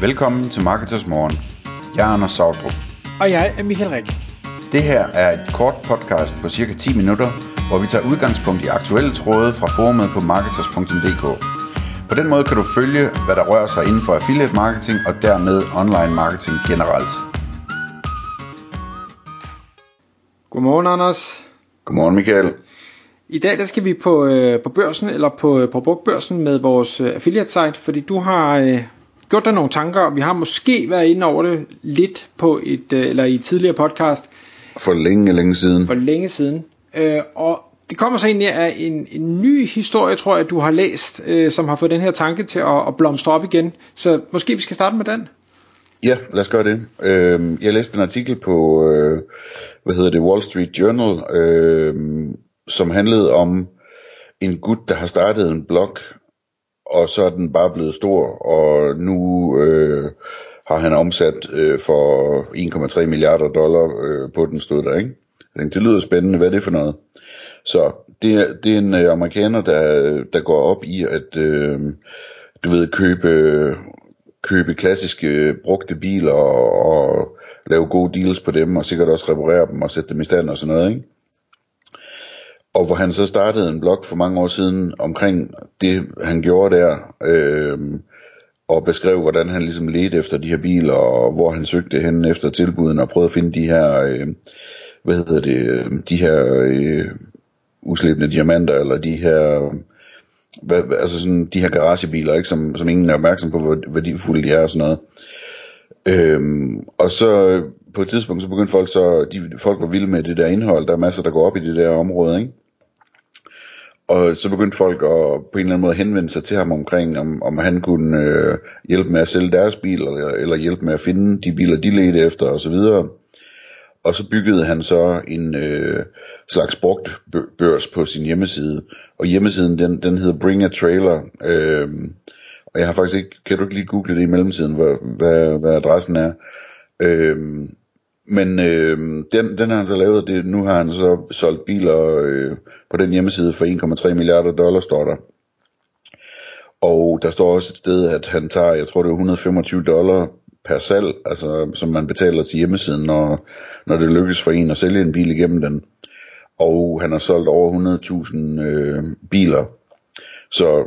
Velkommen til Marketers Morgen. Jeg er Anders Sautrup. Og jeg er Michael Rik. Det her er et kort podcast på cirka 10 minutter, hvor vi tager udgangspunkt i aktuelle tråde fra forumet på marketers.dk. På den måde kan du følge, hvad der rører sig inden for affiliate marketing og dermed online marketing generelt. Godmorgen, Anders. Godmorgen Michael. I dag der skal vi på, øh, på børsen, eller på, øh, på brugtbørsen med vores øh, affiliate site, fordi du har øh, gjort dig nogle tanker, vi har måske været inde over det lidt på et, øh, eller i et tidligere podcast. For længe, længe siden. For længe siden. Øh, og det kommer så egentlig af en, en ny historie, tror jeg, du har læst, øh, som har fået den her tanke til at, at blomstre op igen. Så måske vi skal starte med den. Ja, lad os gøre det. Øh, jeg læste en artikel på, øh, hvad hedder det, Wall Street Journal, øh, som handlede om en gut, der har startet en blog, og så er den bare blevet stor, og nu øh, har han omsat øh, for 1,3 milliarder dollar øh, på den stod der, ikke? Jeg tænkte, det lyder spændende, hvad er det for noget? Så det, er, det er en øh, amerikaner, der, der går op i at, øh, du ved, købe, købe klassiske brugte biler og, og lave gode deals på dem, og sikkert også reparere dem og sætte dem i stand og sådan noget, ikke? Og hvor han så startede en blog for mange år siden omkring det, han gjorde der, øh, og beskrev, hvordan han ligesom ledte efter de her biler, og hvor han søgte hen efter tilbuden, og prøvede at finde de her, øh, hvad hedder det, øh, de her øh, uslebne diamanter, eller de her, hvad, altså sådan, de her garagebiler, ikke, som, som ingen er opmærksom på, hvor værdifulde de er og sådan noget. Øhm, og så øh, på et tidspunkt, så begyndte folk så, de, folk var vilde med det der indhold, der er masser, der går op i det der område, ikke? Og så begyndte folk at på en eller anden måde henvende sig til ham omkring, om, om han kunne øh, hjælpe med at sælge deres bil, eller, eller hjælpe med at finde de biler, de ledte efter, og så videre. Og så byggede han så en øh, slags brugt børs på sin hjemmeside. Og hjemmesiden, den, den hedder Bring a Trailer. Øh, og jeg har faktisk ikke, kan du ikke lige google det i mellemtiden, hvad, hvad, hvad adressen er. Øh, men øh, den, den har han så lavet, det, nu har han så solgt biler øh, på den hjemmeside for 1,3 milliarder dollar, står der. Og der står også et sted, at han tager, jeg tror det er 125 dollar per salg, altså som man betaler til hjemmesiden, når, når det lykkes for en at sælge en bil igennem den. Og han har solgt over 100.000 øh, biler. Så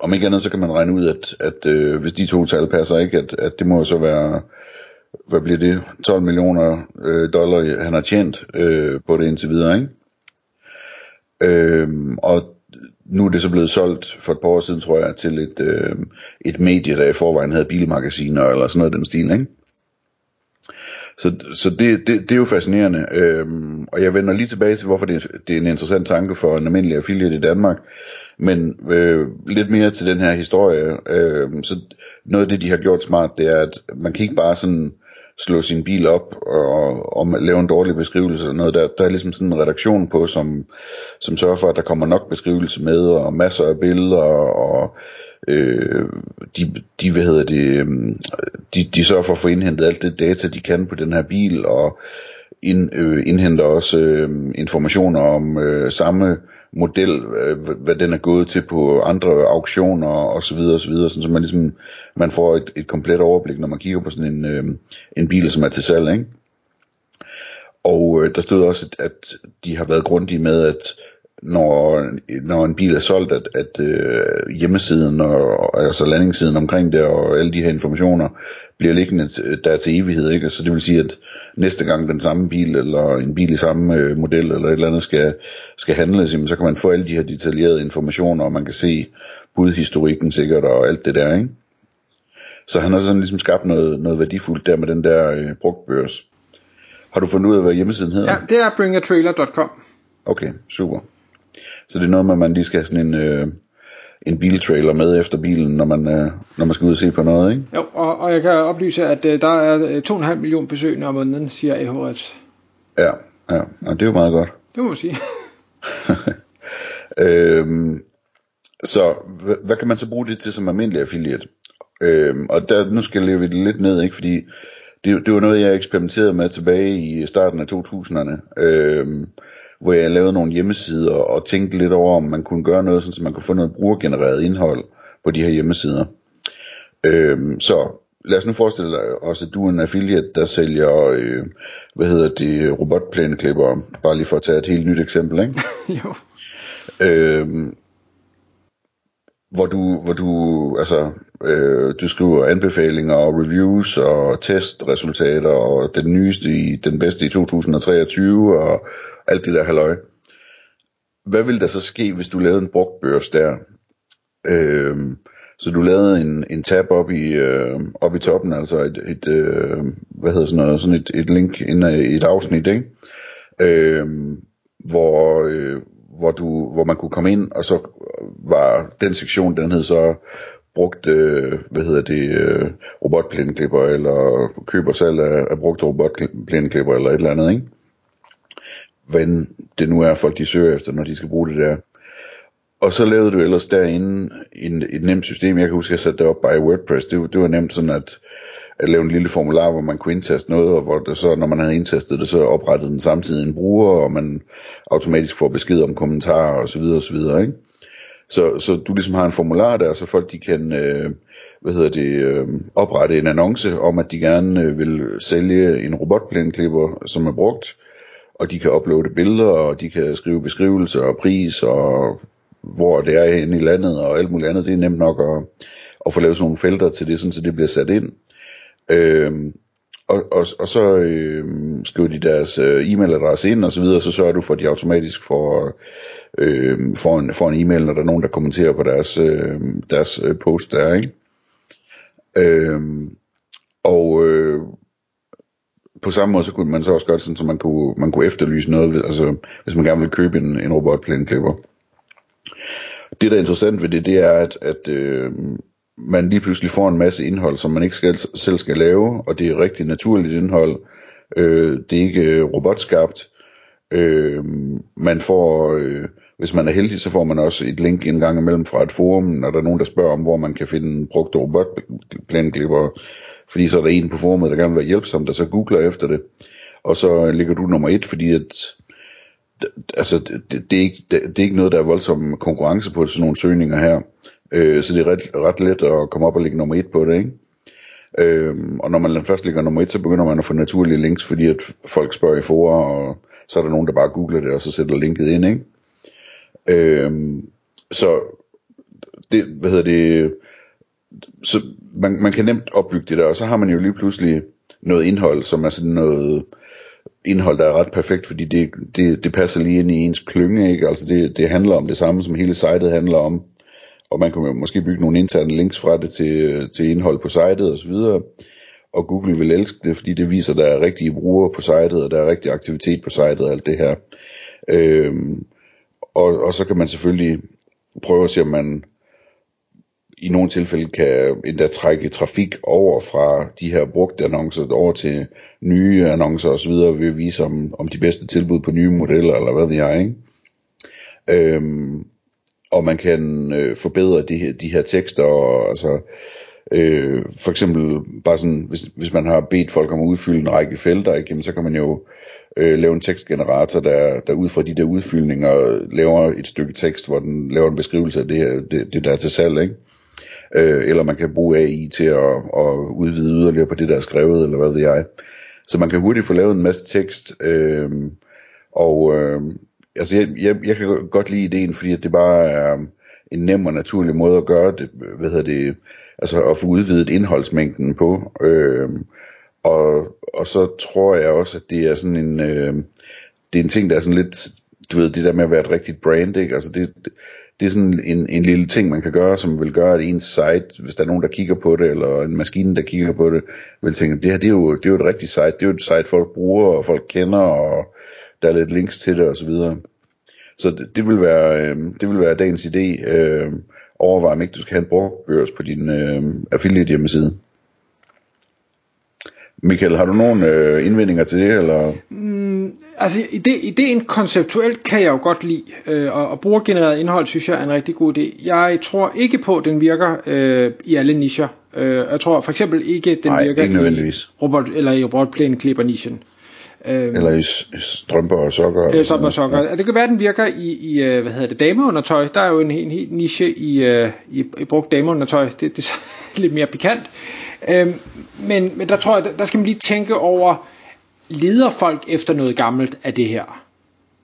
om ikke andet, så kan man regne ud, at, at øh, hvis de to tal passer ikke, at, at det må så være hvad bliver det, 12 millioner øh, dollar, han har tjent øh, på det indtil videre, ikke? Øhm, og nu er det så blevet solgt for et par år siden, tror jeg, til et, øh, et medie, der i forvejen havde bilmagasiner eller sådan noget af den stil, ikke? Så, så det, det, det er jo fascinerende, øhm, og jeg vender lige tilbage til, hvorfor det, det er en interessant tanke for en almindelig affiliate i Danmark, men øh, lidt mere til den her historie. Øh, så noget af det, de har gjort smart, det er, at man kan ikke bare sådan slå sin bil op og, og lave en dårlig beskrivelse og noget. Der, der er ligesom sådan en redaktion på, som, som sørger for, at der kommer nok beskrivelse med, og masser af billeder, og øh, de, de, hvad hedder det, øhm, de, de sørger for at få indhentet alt det data, de kan på den her bil, og ind, øh, indhenter også øh, informationer om øh, samme model, øh, hvad den er gået til på andre auktioner og så videre og så videre, sådan, så man ligesom man får et, et komplet overblik, når man kigger på sådan en, øh, en bil, som er til salg, ikke? Og øh, der stod også, at, at de har været grundige med, at når, når en bil er solgt, at, at øh, hjemmesiden og altså landingssiden omkring det og alle de her informationer bliver liggende der til evighed, ikke? Så det vil sige, at næste gang den samme bil eller en bil i samme øh, model eller et eller andet skal, skal handles, jamen, så kan man få alle de her detaljerede informationer, og man kan se budhistorikken sikkert og alt det der, ikke? Så han har sådan ligesom skabt noget, noget værdifuldt der med den der øh, brugtbørs. Har du fundet ud af, hvad hjemmesiden hedder? Ja, det er bringatrailer.com. Okay, super. Så det er noget med, at man lige skal have sådan en, øh, en biltrailer med efter bilen, når man, øh, når man skal ud og se på noget, ikke? Jo, og, og jeg kan oplyse, at øh, der er 2,5 millioner besøgende om måneden, siger Ehorets. Ja, ja, og det er jo meget godt. Det må man sige. øhm, så hvad, hvad kan man så bruge det til som almindelig affiliate? Øhm, og der, nu skal jeg leve det lidt ned, ikke? Fordi det, det var noget, jeg eksperimenterede med tilbage i starten af 2000'erne. Øhm, hvor jeg lavede nogle hjemmesider og tænkte lidt over, om man kunne gøre noget, så man kunne få noget brugergenereret indhold på de her hjemmesider. Øhm, så lad os nu forestille os, at du er en affiliate, der sælger, øh, hvad hedder det, robotplæneklipper, bare lige for at tage et helt nyt eksempel, ikke? jo. Øh, hvor du, hvor du, altså, øh, du skriver anbefalinger og reviews og testresultater og den nyeste i, den bedste i 2023 og alt det der halløj. Hvad vil der så ske, hvis du lavede en brugtbørs der? Øh, så du lavede en, en tab op i, øh, op i toppen, altså et, et øh, hvad hedder sådan noget, sådan et, et link ind i et afsnit, ikke? Øh, hvor, øh, hvor, du, hvor man kunne komme ind, og så var den sektion, den hed så brugt, øh, hvad hedder det, øh, robotplæneklipper, eller køber selv af, af brugte robotplæneklipper, eller et eller andet, ikke? Hvad det nu er, folk de søger efter, når de skal bruge det der. Og så lavede du ellers derinde en, et nemt system, jeg kan huske, at jeg satte det op bare i WordPress, det, det var nemt sådan, at at lave en lille formular, hvor man kunne indtaste noget, og hvor det så, når man havde indtastet det, så oprettede den samtidig en bruger, og man automatisk får besked om kommentarer osv. osv. Ikke? Så, så du ligesom har en formular der, så folk de kan øh, hvad hedder det, øh, oprette en annonce om, at de gerne øh, vil sælge en robotplæneklipper, som er brugt, og de kan uploade billeder, og de kan skrive beskrivelser og pris, og hvor det er henne i landet, og alt muligt andet. Det er nemt nok at, at få lavet sådan nogle felter til det, sådan, så det bliver sat ind. Øh, og, og, og så øh, skriver de deres øh, e-mailadresse ind og så videre, og så sørger du for, at de automatisk får, øh, får, en, får en e-mail, når der er nogen, der kommenterer på deres, øh, deres øh, post der, ikke? Øh, og øh, på samme måde, så kunne man så også gøre sådan, så man kunne, man kunne efterlyse noget, altså hvis man gerne vil købe en, en robotplæneklipper. Det, der er interessant ved det, det er, at, at øh, man lige pludselig får en masse indhold, som man ikke skal, selv skal lave, og det er rigtig naturligt indhold. Øh, det er ikke øh, robotskabt. Øh, man får, øh, hvis man er heldig, så får man også et link en gang imellem fra et forum, når der er nogen, der spørger om, hvor man kan finde brugte robotplanklipper. Fordi så er der en på forumet, der gerne vil være hjælpsom, der så googler efter det. Og så ligger du nummer et, fordi at altså, det, det, er ikke, det, det er ikke noget, der er voldsom konkurrence på sådan nogle søgninger her. Øh, så det er ret, ret let at komme op og ligge nummer et på det, ikke? Øhm, og når man først ligger nummer et, så begynder man at få naturlige links, fordi at folk spørger i forer, og så er der nogen, der bare googler det, og så sætter linket ind, ikke? Øhm, så det, hvad hedder det, så man, man kan nemt opbygge det der, og så har man jo lige pludselig noget indhold, som er sådan noget indhold, der er ret perfekt, fordi det, det, det passer lige ind i ens klynge, ikke? Altså det, det handler om det samme, som hele sitet handler om og man kan måske bygge nogle interne links fra det til, til indhold på sitet osv., og Google vil elske det, fordi det viser, at der er rigtige brugere på sitet, og der er rigtig aktivitet på sitet og alt det her. Øhm, og, og så kan man selvfølgelig prøve at se, om man i nogle tilfælde kan endda trække trafik over fra de her brugte annoncer over til nye annoncer osv., ved at vise om, om de bedste tilbud på nye modeller, eller hvad ved jeg, ikke? Øhm, og man kan øh, forbedre de, her, de her tekster, og altså øh, for eksempel bare sådan, hvis, hvis man har bedt folk om at udfylde en række felter, ikke, jamen, så kan man jo øh, lave en tekstgenerator, der, der ud fra de der udfyldninger laver et stykke tekst, hvor den laver en beskrivelse af det, her, det, det der er til salg, ikke? Øh, eller man kan bruge AI til at, at udvide yderligere på det, der er skrevet, eller hvad ved jeg. Så man kan hurtigt få lavet en masse tekst, øh, og øh, altså jeg, jeg, jeg kan godt lide ideen, fordi det bare er en nem og naturlig måde at gøre det, hvad hedder det, altså at få udvidet indholdsmængden på. Øh, og, og så tror jeg også, at det er sådan en, øh, det er en ting, der er sådan lidt, du ved, det der med at være et rigtigt brand, ikke? Altså det, det er sådan en, en lille ting, man kan gøre, som vil gøre, at ens site, hvis der er nogen, der kigger på det, eller en maskine, der kigger på det, vil tænke, det her, det er jo, det er jo et rigtigt site, det er jo et site, folk bruger, og folk kender, og der er lidt links til det, og så videre. Så det, det, vil være, øh, det vil være dagens idé. Øh, overvej om ikke du skal have en brugbørs på din øh, affiliate hjemmeside. Michael, har du nogle øh, indvendinger til det? Eller? Mm, altså ide, ideen konceptuelt kan jeg jo godt lide, øh, og, og brugergenereret indhold synes jeg er en rigtig god idé. Jeg tror ikke på, at den virker øh, i alle nischer. Øh, jeg tror for eksempel ikke, at den Nej, virker ikke i robot, eller i robotplæneklipper nichen. Øhm, Eller i strømper og sokker. Ja, strømper og sokker. Ja. Det kan være, at den virker i, i øh, hvad hedder det, dameundertøj. Der er jo en helt, helt niche i, øh, i, i brugt dameundertøj. Det, det er lidt mere pikant. Øhm, men, men der tror jeg, der, der skal man lige tænke over, leder folk efter noget gammelt af det her?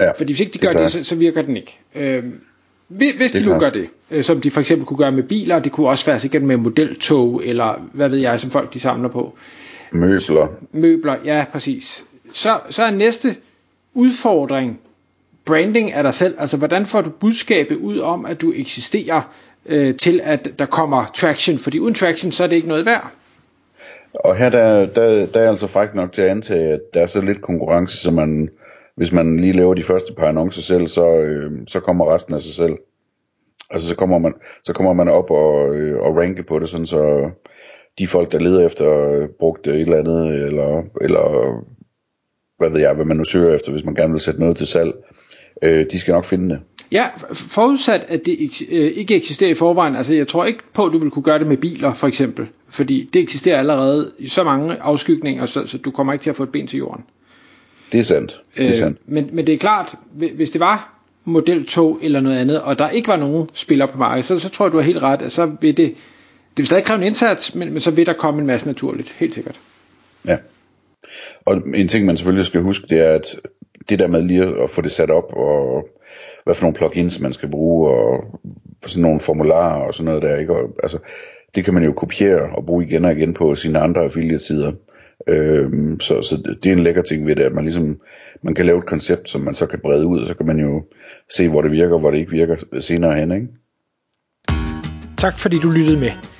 Ja, Fordi hvis ikke de gør det, det så, så virker den ikke. Øhm, hvis de nu gør det, øh, som de for eksempel kunne gøre med biler, det kunne også være sikkert med modeltog, eller hvad ved jeg, som folk de samler på. Møbler. Møbler, ja præcis. Så, så er næste udfordring branding af dig selv. Altså hvordan får du budskabet ud om, at du eksisterer, øh, til at der kommer traction. Fordi uden traction, så er det ikke noget værd. Og her der, der, der er altså faktisk nok til at antage, at der er så lidt konkurrence, så man, hvis man lige laver de første par annoncer selv, så, øh, så kommer resten af sig selv. Altså så kommer man, så kommer man op og, øh, og ranke på det, sådan så de folk, der leder efter øh, brugte brugt et eller andet, eller, eller hvad ved jeg, hvad man nu søger efter, hvis man gerne vil sætte noget til salg, øh, de skal nok finde det. Ja, forudsat at det øh, ikke eksisterer i forvejen, altså jeg tror ikke på, at du vil kunne gøre det med biler for eksempel, fordi det eksisterer allerede i så mange afskygninger, så, så du kommer ikke til at få et ben til jorden. Det er sandt. Det er øh, sandt. Men, men det er klart, hvis det var model 2 eller noget andet, og der ikke var nogen spiller på markedet, så, så tror jeg, du har helt ret, at så vil det, det vil stadig kræve en indsats, men, men så vil der komme en masse naturligt, helt sikkert. Ja. Og en ting, man selvfølgelig skal huske, det er, at det der med lige at få det sat op, og hvad for nogle plugins man skal bruge, og sådan nogle formularer og sådan noget der, ikke? Og, altså, det kan man jo kopiere og bruge igen og igen på sine andre affiliate-sider. Øhm, så, så det er en lækker ting ved det, at man ligesom, man kan lave et koncept, som man så kan brede ud, og så kan man jo se, hvor det virker, og hvor det ikke virker senere hen, ikke? Tak fordi du lyttede med.